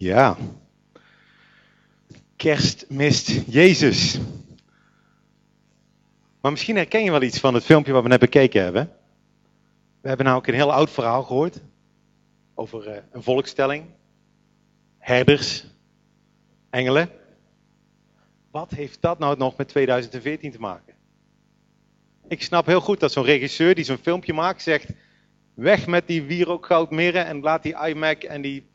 Ja. Kerst mist Jezus. Maar misschien herken je wel iets van het filmpje wat we net bekeken hebben. We hebben nou ook een heel oud verhaal gehoord. Over eh, een volkstelling. Herders. Engelen. Wat heeft dat nou nog met 2014 te maken? Ik snap heel goed dat zo'n regisseur die zo'n filmpje maakt zegt... Weg met die wierookgoudmeren en laat die iMac en die,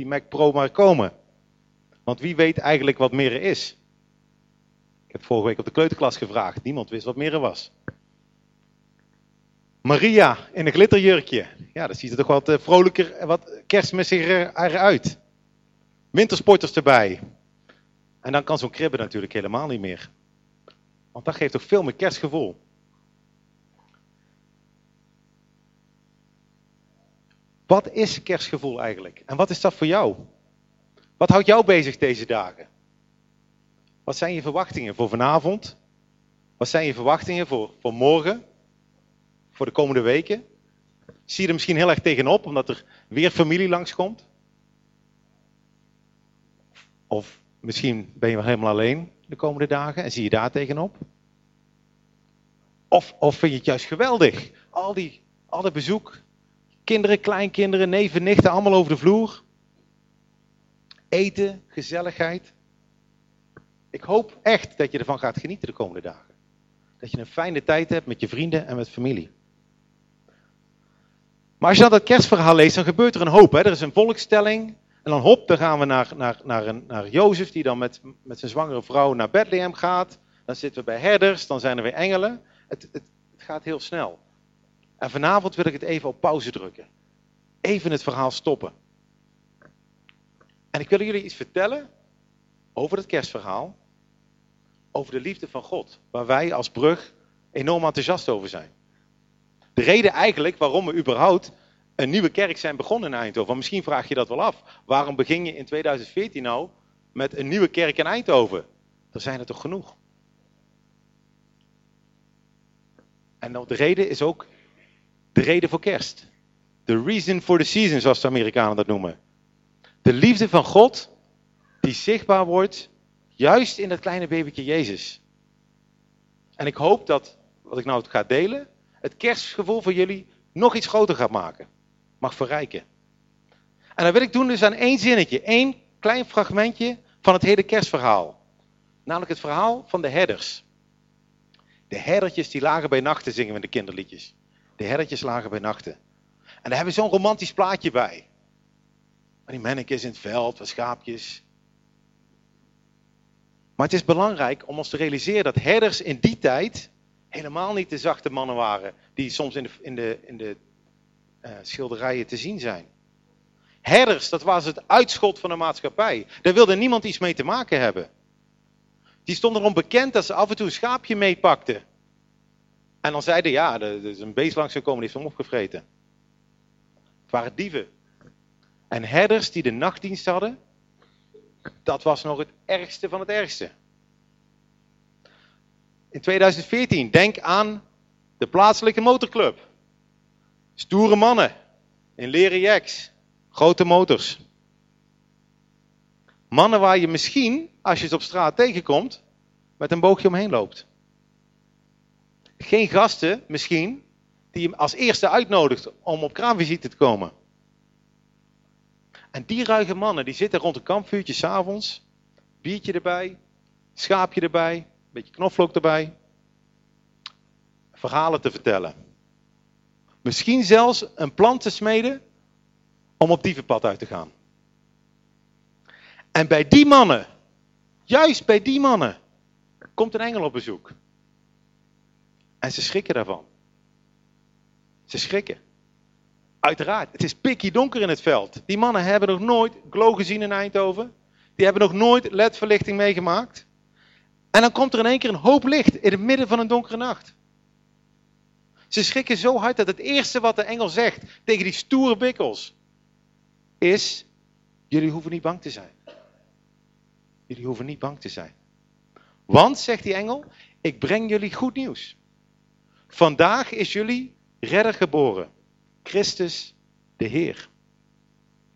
die Mac Pro maar komen. Want wie weet eigenlijk wat mirre is? Ik heb vorige week op de kleuterklas gevraagd. Niemand wist wat mirre was. Maria in een glitterjurkje. Ja, dat ziet er toch wat eh, vrolijker en wat kerstmissiger uit. Wintersporters erbij. En dan kan zo'n kribbe natuurlijk helemaal niet meer. Want dat geeft toch veel meer kerstgevoel. Wat is kerstgevoel eigenlijk? En wat is dat voor jou? Wat houdt jou bezig deze dagen? Wat zijn je verwachtingen voor vanavond? Wat zijn je verwachtingen voor, voor morgen? Voor de komende weken? Zie je er misschien heel erg tegenop omdat er weer familie langskomt? Of misschien ben je wel helemaal alleen de komende dagen en zie je daar tegenop? Of, of vind je het juist geweldig? Al die, al dat bezoek, kinderen, kleinkinderen, neven, nichten, allemaal over de vloer. Eten, gezelligheid. Ik hoop echt dat je ervan gaat genieten de komende dagen. Dat je een fijne tijd hebt met je vrienden en met familie. Maar als je dan dat kerstverhaal leest, dan gebeurt er een hoop. Hè? Er is een volkstelling. En dan hop, dan gaan we naar, naar, naar, een, naar Jozef, die dan met, met zijn zwangere vrouw naar Bethlehem gaat. Dan zitten we bij herders, dan zijn er weer engelen. Het, het, het gaat heel snel. En vanavond wil ik het even op pauze drukken. Even het verhaal stoppen. En ik wil jullie iets vertellen over het kerstverhaal. Over de liefde van God. Waar wij als brug enorm enthousiast over zijn. De reden eigenlijk waarom we überhaupt een nieuwe kerk zijn begonnen in Eindhoven. misschien vraag je dat wel af. Waarom begin je in 2014 nou met een nieuwe kerk in Eindhoven? Er zijn er toch genoeg? En de reden is ook de reden voor kerst. The reason for the season, zoals de Amerikanen dat noemen. De liefde van God die zichtbaar wordt juist in dat kleine babytje Jezus. En ik hoop dat wat ik nou ga delen, het kerstgevoel voor jullie nog iets groter gaat maken. Mag verrijken. En dat wil ik doen dus aan één zinnetje, één klein fragmentje van het hele kerstverhaal. Namelijk het verhaal van de herders. De herdertjes die lagen bij nachten zingen we de kinderliedjes. De herdertjes lagen bij nachten. En daar hebben we zo'n romantisch plaatje bij. Maar die mannetjes in het veld, wat schaapjes. Maar het is belangrijk om ons te realiseren dat herders in die tijd helemaal niet de zachte mannen waren die soms in de, in de, in de uh, schilderijen te zien zijn. Herders, dat was het uitschot van de maatschappij. Daar wilde niemand iets mee te maken hebben. Die stonden erom bekend dat ze af en toe een schaapje meepakten. En dan zeiden, ja, er is een beest langs gekomen, die heeft hem opgevreten. Het waren dieven. En herders die de nachtdienst hadden, dat was nog het ergste van het ergste. In 2014, denk aan de plaatselijke motorclub. Stoere mannen in leren jacks, grote motors. Mannen waar je misschien, als je ze op straat tegenkomt, met een boogje omheen loopt. Geen gasten, misschien, die je als eerste uitnodigt om op kraamvisite te komen. En die ruige mannen, die zitten rond een kampvuurtje s'avonds, biertje erbij, schaapje erbij, een beetje knoflook erbij, verhalen te vertellen. Misschien zelfs een plan te smeden om op dievenpad uit te gaan. En bij die mannen, juist bij die mannen, komt een engel op bezoek. En ze schrikken daarvan. Ze schrikken. Uiteraard, het is pikkie donker in het veld. Die mannen hebben nog nooit glow gezien in Eindhoven. Die hebben nog nooit ledverlichting meegemaakt. En dan komt er in één keer een hoop licht in het midden van een donkere nacht. Ze schrikken zo hard dat het eerste wat de engel zegt tegen die stoere bikkels is: Jullie hoeven niet bang te zijn. Jullie hoeven niet bang te zijn. Want, zegt die engel, ik breng jullie goed nieuws. Vandaag is jullie redder geboren. Christus de Heer.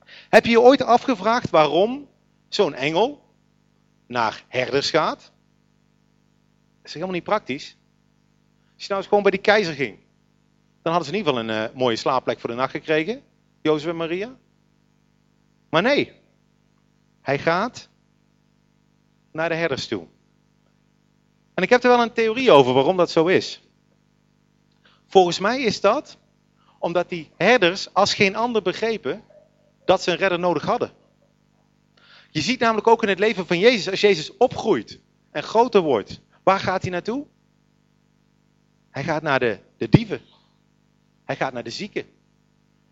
Heb je je ooit afgevraagd waarom zo'n engel naar herders gaat? Dat is helemaal niet praktisch. Als je nou eens gewoon bij die keizer ging, dan hadden ze in ieder geval een uh, mooie slaapplek voor de nacht gekregen, Jozef en Maria. Maar nee, hij gaat naar de herders toe. En ik heb er wel een theorie over waarom dat zo is. Volgens mij is dat omdat die herders als geen ander begrepen dat ze een redder nodig hadden. Je ziet namelijk ook in het leven van Jezus, als Jezus opgroeit en groter wordt, waar gaat hij naartoe? Hij gaat naar de, de dieven. Hij gaat naar de zieken.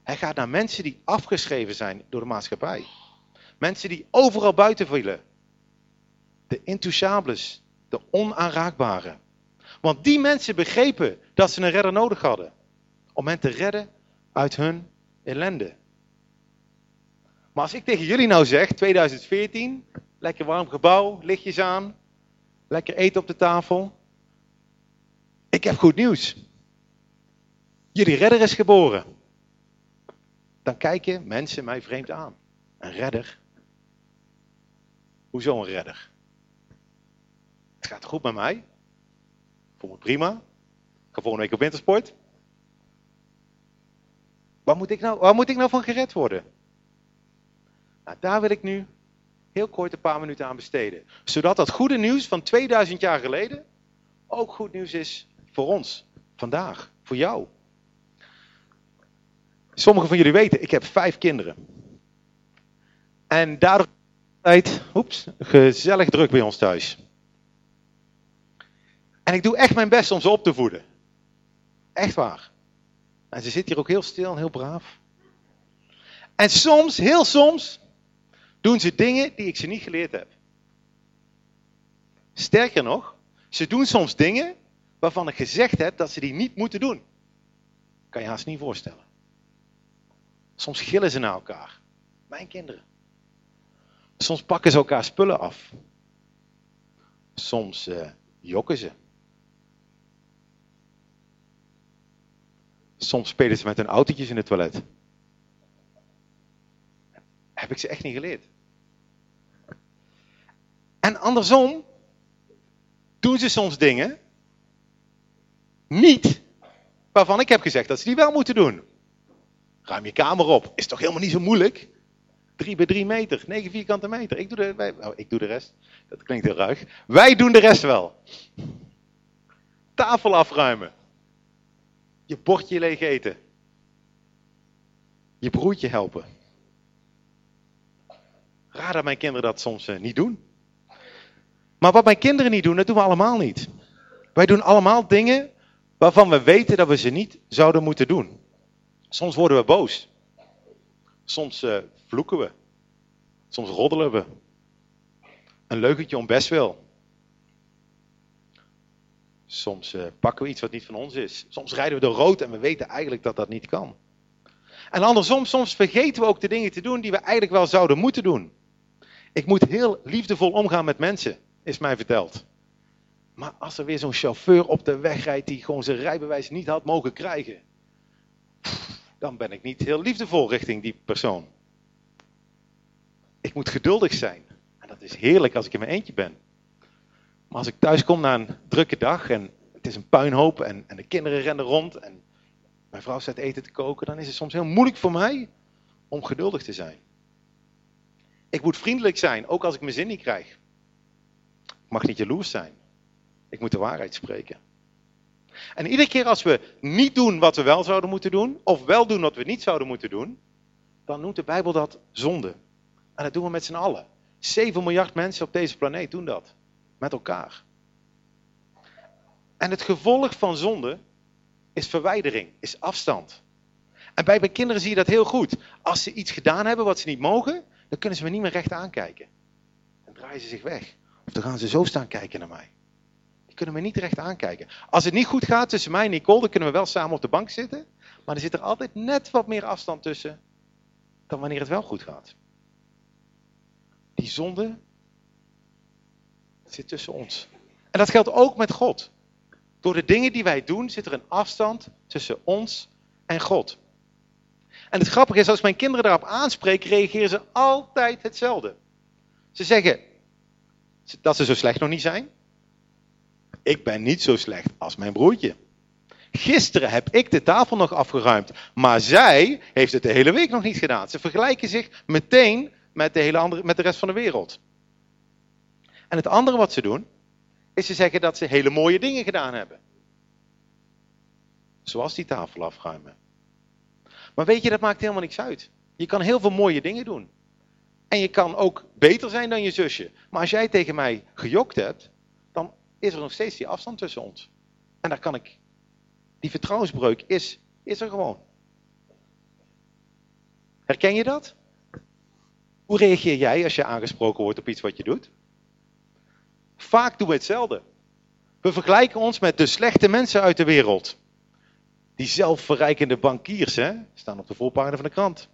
Hij gaat naar mensen die afgeschreven zijn door de maatschappij. Mensen die overal buiten vielen. De intouchables, de onaanraakbare. Want die mensen begrepen dat ze een redder nodig hadden. Om hen te redden uit hun ellende. Maar als ik tegen jullie nou zeg, 2014, lekker warm gebouw, lichtjes aan, lekker eten op de tafel. Ik heb goed nieuws. Jullie redder is geboren. Dan kijken mensen mij vreemd aan. Een redder? Hoezo een redder? Het gaat goed met mij. Voel me prima. Ik ga volgende week op wintersport. Waar moet ik nou, waar moet ik nou van gered worden? Nou, daar wil ik nu heel kort een paar minuten aan besteden. Zodat dat goede nieuws van 2000 jaar geleden ook goed nieuws is voor ons, vandaag, voor jou. Sommigen van jullie weten, ik heb vijf kinderen. En daardoor tijd, oeps, gezellig druk bij ons thuis. En ik doe echt mijn best om ze op te voeden. Echt waar. En ze zit hier ook heel stil en heel braaf. En soms, heel soms, doen ze dingen die ik ze niet geleerd heb. Sterker nog, ze doen soms dingen waarvan ik gezegd heb dat ze die niet moeten doen. Kan je haast niet voorstellen. Soms gillen ze naar elkaar. Mijn kinderen. Soms pakken ze elkaar spullen af. Soms uh, jokken ze. Soms spelen ze met hun autootjes in het toilet. Heb ik ze echt niet geleerd. En andersom doen ze soms dingen niet waarvan ik heb gezegd dat ze die wel moeten doen. Ruim je kamer op. Is toch helemaal niet zo moeilijk? 3 bij 3 meter, 9 vierkante meter. Ik doe, de, oh, ik doe de rest. Dat klinkt heel ruig. Wij doen de rest wel. Tafel afruimen. Je bordje leeg eten. Je broertje helpen. Raar dat mijn kinderen dat soms uh, niet doen. Maar wat mijn kinderen niet doen, dat doen we allemaal niet. Wij doen allemaal dingen waarvan we weten dat we ze niet zouden moeten doen. Soms worden we boos. Soms uh, vloeken we. Soms roddelen we. Een leugentje om best wel. Soms uh, pakken we iets wat niet van ons is. Soms rijden we door rood en we weten eigenlijk dat dat niet kan. En andersom, soms vergeten we ook de dingen te doen die we eigenlijk wel zouden moeten doen. Ik moet heel liefdevol omgaan met mensen, is mij verteld. Maar als er weer zo'n chauffeur op de weg rijdt die gewoon zijn rijbewijs niet had mogen krijgen, dan ben ik niet heel liefdevol richting die persoon. Ik moet geduldig zijn. En dat is heerlijk als ik in mijn eentje ben. Maar als ik thuis kom na een drukke dag en het is een puinhoop en, en de kinderen rennen rond en mijn vrouw staat eten te koken, dan is het soms heel moeilijk voor mij om geduldig te zijn. Ik moet vriendelijk zijn, ook als ik mijn zin niet krijg. Ik mag niet jaloers zijn. Ik moet de waarheid spreken. En iedere keer als we niet doen wat we wel zouden moeten doen, of wel doen wat we niet zouden moeten doen, dan noemt de Bijbel dat zonde. En dat doen we met z'n allen. 7 miljard mensen op deze planeet doen dat. Met elkaar. En het gevolg van zonde is verwijdering, is afstand. En bij mijn kinderen zie je dat heel goed. Als ze iets gedaan hebben wat ze niet mogen, dan kunnen ze me niet meer recht aankijken. Dan draaien ze zich weg. Of dan gaan ze zo staan kijken naar mij. Die kunnen me niet recht aankijken. Als het niet goed gaat tussen mij en Nicole, dan kunnen we wel samen op de bank zitten. Maar er zit er altijd net wat meer afstand tussen dan wanneer het wel goed gaat. Die zonde zit tussen ons. En dat geldt ook met God. Door de dingen die wij doen zit er een afstand tussen ons en God. En het grappige is, als mijn kinderen daarop aanspreek, reageren ze altijd hetzelfde. Ze zeggen dat ze zo slecht nog niet zijn. Ik ben niet zo slecht als mijn broertje. Gisteren heb ik de tafel nog afgeruimd, maar zij heeft het de hele week nog niet gedaan. Ze vergelijken zich meteen met de, hele andere, met de rest van de wereld. En het andere wat ze doen, is ze zeggen dat ze hele mooie dingen gedaan hebben. Zoals die tafel afruimen. Maar weet je, dat maakt helemaal niks uit. Je kan heel veel mooie dingen doen. En je kan ook beter zijn dan je zusje. Maar als jij tegen mij gejokt hebt, dan is er nog steeds die afstand tussen ons. En daar kan ik. Die vertrouwensbreuk is, is er gewoon. Herken je dat? Hoe reageer jij als je aangesproken wordt op iets wat je doet? Vaak doen we hetzelfde. We vergelijken ons met de slechte mensen uit de wereld. Die zelfverrijkende bankiers hè, staan op de voorpagina van de krant.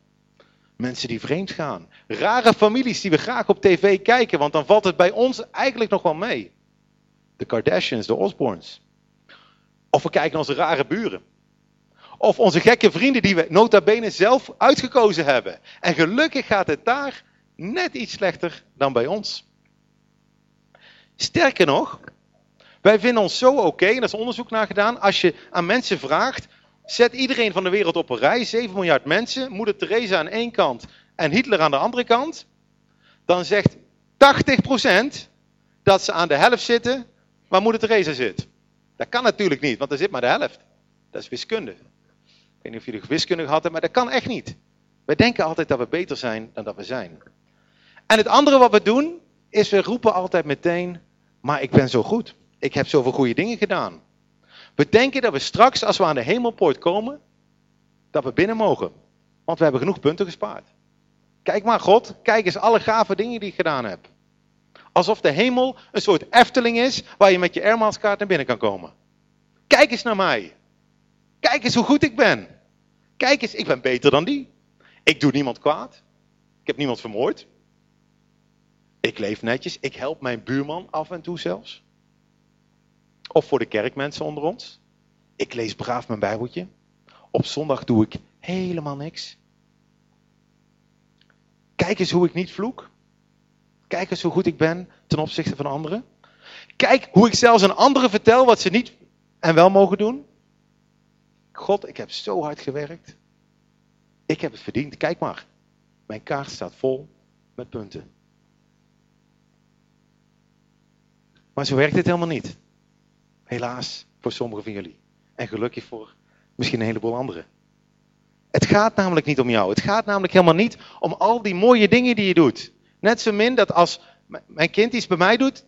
Mensen die vreemd gaan. Rare families die we graag op tv kijken, want dan valt het bij ons eigenlijk nog wel mee. De Kardashians, de Osborns. Of we kijken naar onze rare buren. Of onze gekke vrienden die we nota bene zelf uitgekozen hebben. En gelukkig gaat het daar net iets slechter dan bij ons. Sterker nog, wij vinden ons zo oké, en er is onderzoek naar gedaan, als je aan mensen vraagt, zet iedereen van de wereld op een rij, 7 miljard mensen, moeder Teresa aan één kant en Hitler aan de andere kant, dan zegt 80% dat ze aan de helft zitten waar moeder Teresa zit. Dat kan natuurlijk niet, want er zit maar de helft. Dat is wiskunde. Ik weet niet of jullie wiskunde hadden, maar dat kan echt niet. Wij denken altijd dat we beter zijn dan dat we zijn. En het andere wat we doen, is we roepen altijd meteen, maar ik ben zo goed. Ik heb zoveel goede dingen gedaan. We denken dat we straks, als we aan de hemelpoort komen, dat we binnen mogen. Want we hebben genoeg punten gespaard. Kijk maar, God, kijk eens alle gave dingen die ik gedaan heb. Alsof de hemel een soort Efteling is waar je met je airmailskaart naar binnen kan komen. Kijk eens naar mij. Kijk eens hoe goed ik ben. Kijk eens, ik ben beter dan die. Ik doe niemand kwaad. Ik heb niemand vermoord. Ik leef netjes. Ik help mijn buurman af en toe zelfs. Of voor de kerkmensen onder ons. Ik lees braaf mijn Bijbeltje. Op zondag doe ik helemaal niks. Kijk eens hoe ik niet vloek. Kijk eens hoe goed ik ben ten opzichte van anderen. Kijk hoe ik zelfs aan anderen vertel wat ze niet en wel mogen doen. God, ik heb zo hard gewerkt. Ik heb het verdiend. Kijk maar. Mijn kaart staat vol met punten. Maar zo werkt het helemaal niet. Helaas voor sommigen van jullie. En gelukkig voor misschien een heleboel anderen. Het gaat namelijk niet om jou. Het gaat namelijk helemaal niet om al die mooie dingen die je doet. Net zo min dat als mijn kind iets bij mij doet,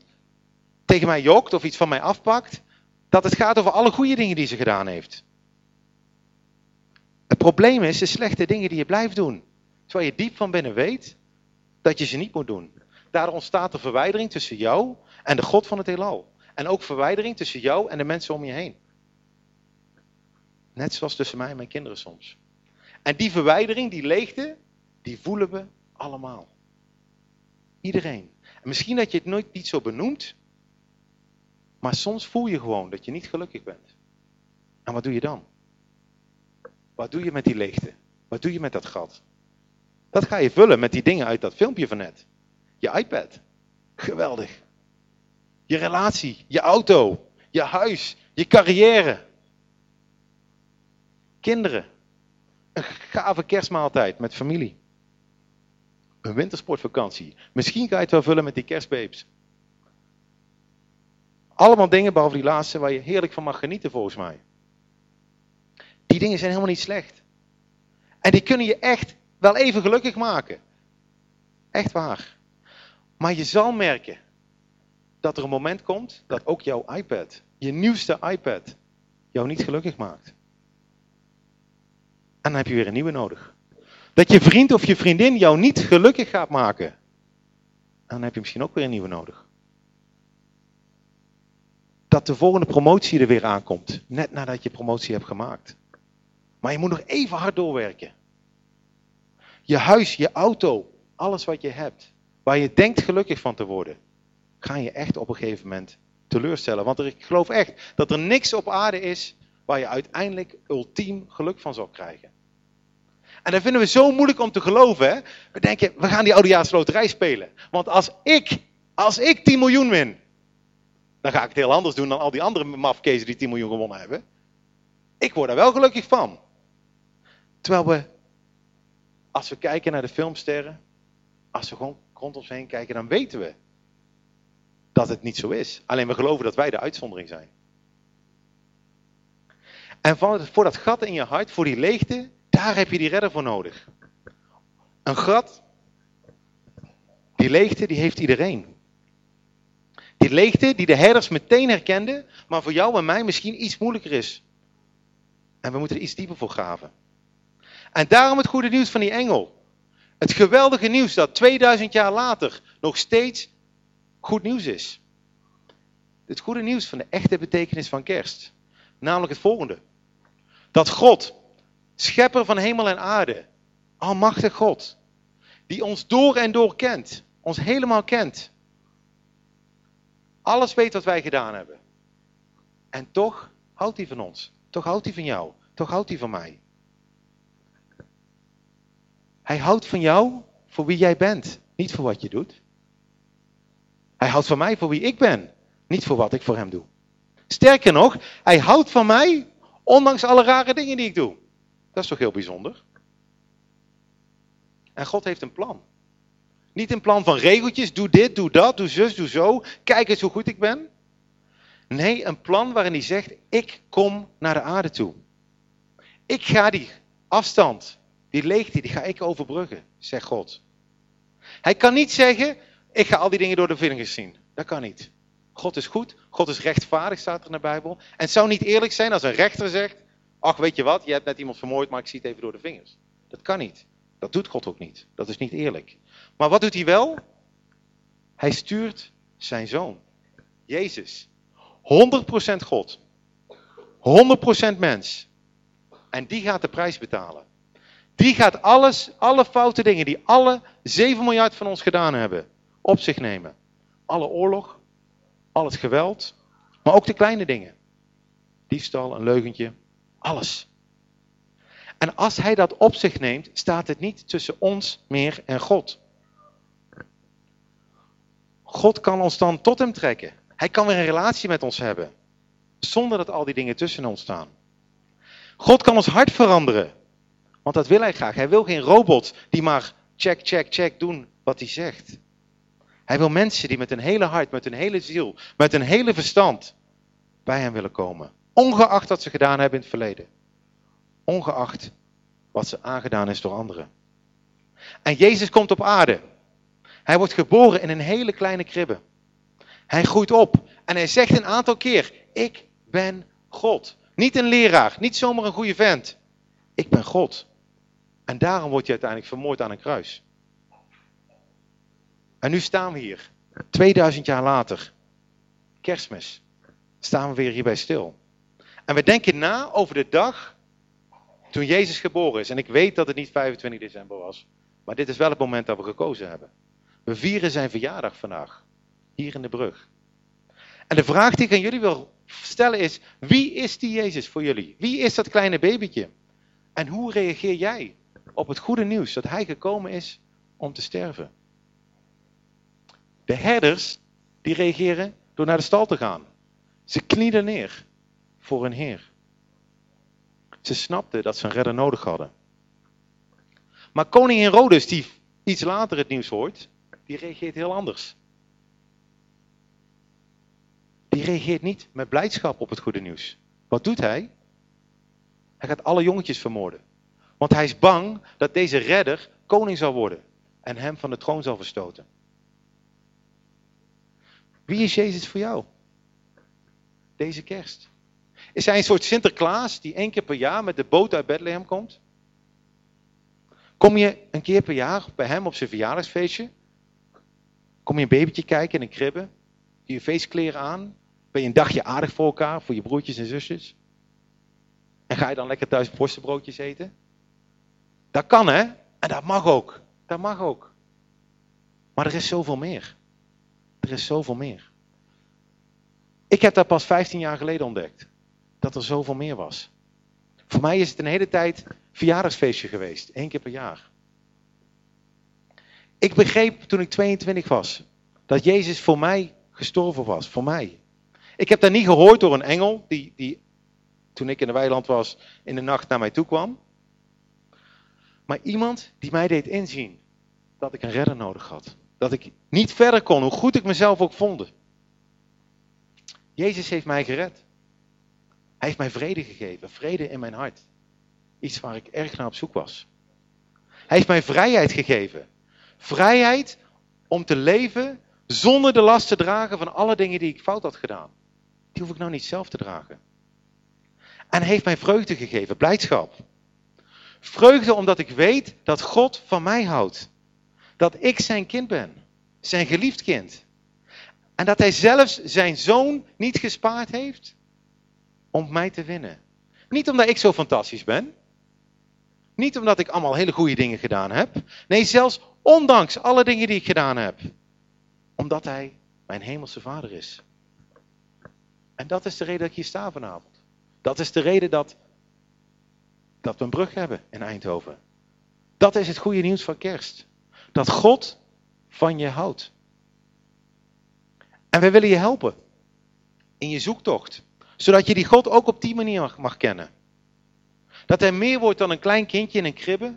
tegen mij jokt of iets van mij afpakt, dat het gaat over alle goede dingen die ze gedaan heeft. Het probleem is de slechte dingen die je blijft doen. Terwijl je diep van binnen weet dat je ze niet moet doen. Daardoor ontstaat er verwijdering tussen jou en de God van het heelal. En ook verwijdering tussen jou en de mensen om je heen. Net zoals tussen mij en mijn kinderen soms. En die verwijdering, die leegte, die voelen we allemaal. Iedereen. En misschien dat je het nooit niet zo benoemt, maar soms voel je gewoon dat je niet gelukkig bent. En wat doe je dan? Wat doe je met die leegte? Wat doe je met dat gat? Dat ga je vullen met die dingen uit dat filmpje van net. Je iPad. Geweldig. Je relatie, je auto, je huis, je carrière. Kinderen. Een gave kerstmaaltijd met familie. Een wintersportvakantie. Misschien ga je het wel vullen met die kerstbabes. Allemaal dingen, behalve die laatste, waar je heerlijk van mag genieten volgens mij. Die dingen zijn helemaal niet slecht. En die kunnen je echt wel even gelukkig maken. Echt waar. Maar je zal merken dat er een moment komt dat ook jouw iPad, je nieuwste iPad, jou niet gelukkig maakt. En dan heb je weer een nieuwe nodig. Dat je vriend of je vriendin jou niet gelukkig gaat maken. En dan heb je misschien ook weer een nieuwe nodig. Dat de volgende promotie er weer aankomt, net nadat je promotie hebt gemaakt. Maar je moet nog even hard doorwerken. Je huis, je auto, alles wat je hebt, waar je denkt gelukkig van te worden, ga je echt op een gegeven moment teleurstellen. Want ik geloof echt dat er niks op aarde is waar je uiteindelijk ultiem geluk van zal krijgen. En dat vinden we zo moeilijk om te geloven. Hè? We denken, we gaan die oudejaars loterij spelen. Want als ik, als ik 10 miljoen win, dan ga ik het heel anders doen dan al die andere mafkezen die 10 miljoen gewonnen hebben. Ik word daar wel gelukkig van. Terwijl we, als we kijken naar de filmsterren, als we gewoon rond ons heen kijken, dan weten we dat het niet zo is. Alleen we geloven dat wij de uitzondering zijn. En voor dat gat in je hart, voor die leegte, daar heb je die redder voor nodig. Een gat, die leegte, die heeft iedereen. Die leegte die de herders meteen herkenden, maar voor jou en mij misschien iets moeilijker is. En we moeten er iets dieper voor graven. En daarom het goede nieuws van die engel. Het geweldige nieuws dat 2000 jaar later nog steeds goed nieuws is. Het goede nieuws van de echte betekenis van kerst. Namelijk het volgende. Dat God, schepper van hemel en aarde, almachtig God, die ons door en door kent, ons helemaal kent. Alles weet wat wij gedaan hebben. En toch houdt hij van ons. Toch houdt hij van jou. Toch houdt hij van mij. Hij houdt van jou voor wie jij bent, niet voor wat je doet. Hij houdt van mij voor wie ik ben, niet voor wat ik voor hem doe. Sterker nog, hij houdt van mij ondanks alle rare dingen die ik doe. Dat is toch heel bijzonder? En God heeft een plan. Niet een plan van regeltjes, doe dit, doe dat, doe zus, doe zo, kijk eens hoe goed ik ben. Nee, een plan waarin hij zegt, ik kom naar de aarde toe. Ik ga die afstand, die leegte, die ga ik overbruggen, zegt God. Hij kan niet zeggen, ik ga al die dingen door de vingers zien. Dat kan niet. God is goed, God is rechtvaardig, staat er in de Bijbel. En het zou niet eerlijk zijn als een rechter zegt, ach weet je wat, je hebt net iemand vermoord, maar ik zie het even door de vingers. Dat kan niet. Dat doet God ook niet. Dat is niet eerlijk. Maar wat doet hij wel? Hij stuurt zijn zoon, Jezus. 100% God. 100% mens. En die gaat de prijs betalen. Die gaat alles, alle foute dingen die alle 7 miljard van ons gedaan hebben, op zich nemen. Alle oorlog, al het geweld, maar ook de kleine dingen. Diefstal, een leugentje, alles. En als hij dat op zich neemt, staat het niet tussen ons meer en God. God kan ons dan tot hem trekken. Hij kan weer een relatie met ons hebben. Zonder dat al die dingen tussen ons staan. God kan ons hart veranderen. Want dat wil hij graag. Hij wil geen robot die maar check, check, check doen wat hij zegt. Hij wil mensen die met een hele hart, met een hele ziel, met een hele verstand bij hem willen komen. Ongeacht wat ze gedaan hebben in het verleden. Ongeacht wat ze aangedaan is door anderen. En Jezus komt op aarde. Hij wordt geboren in een hele kleine kribbe. Hij groeit op en hij zegt een aantal keer: Ik ben God. Niet een leraar, niet zomaar een goede vent. Ik ben God. En daarom wordt hij uiteindelijk vermoord aan een kruis. En nu staan we hier, 2000 jaar later, kerstmis, staan we weer hierbij stil. En we denken na over de dag toen Jezus geboren is. En ik weet dat het niet 25 december was, maar dit is wel het moment dat we gekozen hebben. We vieren zijn verjaardag vandaag, hier in de brug. En de vraag die ik aan jullie wil stellen is, wie is die Jezus voor jullie? Wie is dat kleine babytje? En hoe reageer jij op het goede nieuws dat hij gekomen is om te sterven? De herders, die reageren door naar de stal te gaan. Ze knielen neer voor hun Heer. Ze snapten dat ze een redder nodig hadden. Maar koning Herodes, die iets later het nieuws hoort, die reageert heel anders. Die reageert niet met blijdschap op het goede nieuws. Wat doet hij? Hij gaat alle jongetjes vermoorden. Want hij is bang dat deze redder koning zal worden en hem van de troon zal verstoten. Wie is Jezus voor jou? Deze kerst. Is hij een soort Sinterklaas die één keer per jaar met de boot uit Bethlehem komt? Kom je een keer per jaar bij hem op zijn verjaardagsfeestje? Kom je een babytje kijken in een kribbe? Je feestkleren aan? Ben je een dagje aardig voor elkaar, voor je broertjes en zusjes? En ga je dan lekker thuis worstenbroodjes eten? Dat kan hè? En dat mag ook. Dat mag ook. Maar er is zoveel meer. Er is zoveel meer. Ik heb dat pas 15 jaar geleden ontdekt. Dat er zoveel meer was. Voor mij is het een hele tijd verjaardagsfeestje geweest, één keer per jaar. Ik begreep toen ik 22 was dat Jezus voor mij gestorven was, voor mij. Ik heb dat niet gehoord door een engel die, die toen ik in de weiland was in de nacht naar mij toe kwam. Maar iemand die mij deed inzien dat ik een redder nodig had. Dat ik niet verder kon, hoe goed ik mezelf ook vond. Jezus heeft mij gered. Hij heeft mij vrede gegeven, vrede in mijn hart. Iets waar ik erg naar op zoek was. Hij heeft mij vrijheid gegeven. Vrijheid om te leven zonder de last te dragen van alle dingen die ik fout had gedaan. Die hoef ik nou niet zelf te dragen. En hij heeft mij vreugde gegeven, blijdschap. Vreugde omdat ik weet dat God van mij houdt. Dat ik zijn kind ben, zijn geliefd kind. En dat hij zelfs zijn zoon niet gespaard heeft om mij te winnen. Niet omdat ik zo fantastisch ben. Niet omdat ik allemaal hele goede dingen gedaan heb. Nee, zelfs ondanks alle dingen die ik gedaan heb. Omdat hij mijn hemelse vader is. En dat is de reden dat ik hier sta vanavond. Dat is de reden dat, dat we een brug hebben in Eindhoven. Dat is het goede nieuws van kerst. Dat God van je houdt. En wij willen je helpen in je zoektocht. Zodat je die God ook op die manier mag, kennen. Dat hij meer wordt dan een klein kindje in een kribbe,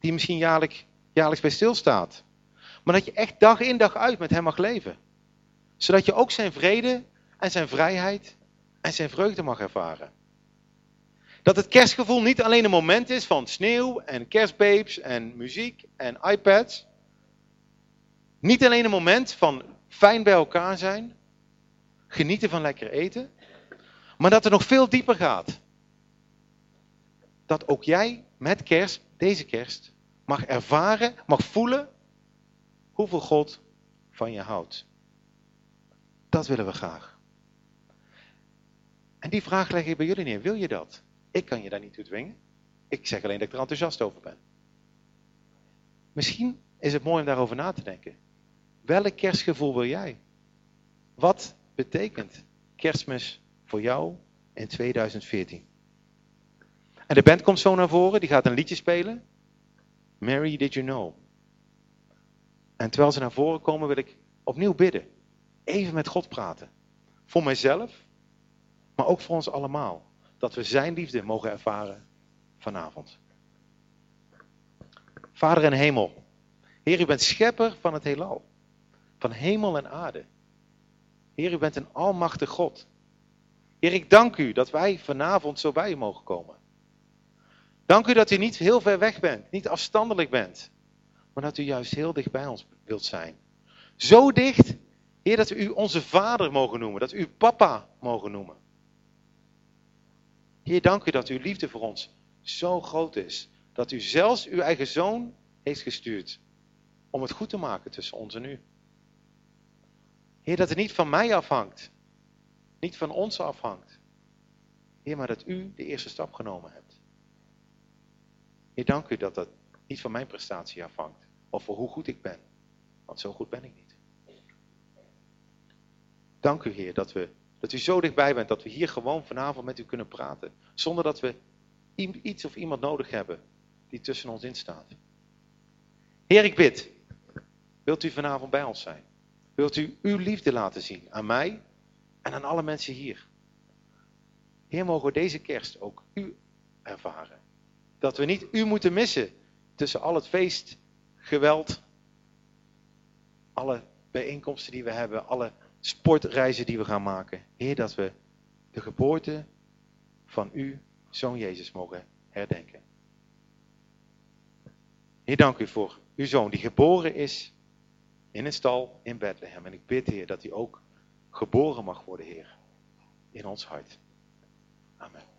die misschien jaarlijks, jaarlijks bij stilstaat. Maar dat je echt dag in dag uit met hem mag leven. Zodat je ook zijn vrede en zijn vrijheid en zijn vreugde mag ervaren. Dat het kerstgevoel niet alleen een moment is van sneeuw en kerstbabes en muziek en iPads. Niet alleen een moment van fijn bij elkaar zijn, genieten van lekker eten, maar dat het nog veel dieper gaat. Dat ook jij met kerst, deze kerst, mag ervaren, mag voelen hoeveel God van je houdt. Dat willen we graag. En die vraag leg ik bij jullie neer. Wil je dat? Ik kan je daar niet toe dwingen. Ik zeg alleen dat ik er enthousiast over ben. Misschien is het mooi om daarover na te denken. Welk kerstgevoel wil jij? Wat betekent kerstmis voor jou in 2014? En de band komt zo naar voren, die gaat een liedje spelen. Mary, did you know? En terwijl ze naar voren komen, wil ik opnieuw bidden. Even met God praten. Voor mijzelf, maar ook voor ons allemaal. Dat we zijn liefde mogen ervaren vanavond. Vader in hemel. Heer, u bent schepper van het heelal van hemel en aarde. Heer, u bent een almachtig God. Heer, ik dank u dat wij vanavond zo bij u mogen komen. Dank u dat u niet heel ver weg bent, niet afstandelijk bent, maar dat u juist heel dicht bij ons wilt zijn. Zo dicht, Heer, dat we u onze vader mogen noemen, dat we u papa mogen noemen. Heer, dank u dat uw liefde voor ons zo groot is, dat u zelfs uw eigen zoon heeft gestuurd om het goed te maken tussen ons en u. Heer, dat het niet van mij afhangt. Niet van ons afhangt. Heer, maar dat u de eerste stap genomen hebt. Heer, dank u dat dat niet van mijn prestatie afhangt. Of voor hoe goed ik ben. Want zo goed ben ik niet. Dank u, Heer, dat, we, dat u zo dichtbij bent dat we hier gewoon vanavond met u kunnen praten. Zonder dat we iets of iemand nodig hebben die tussen ons in staat. Heer, ik bid. Wilt u vanavond bij ons zijn? Wilt u uw liefde laten zien aan mij en aan alle mensen hier? Heer, mogen we deze kerst ook u ervaren. Dat we niet u moeten missen tussen al het feest, geweld, alle bijeenkomsten die we hebben, alle sportreizen die we gaan maken. Heer, dat we de geboorte van u, Zoon Jezus, mogen herdenken. Heer, dank u voor uw Zoon die geboren is in een stal in Bethlehem. En ik bid, Heer, dat hij ook geboren mag worden, Heer, in ons hart. Amen.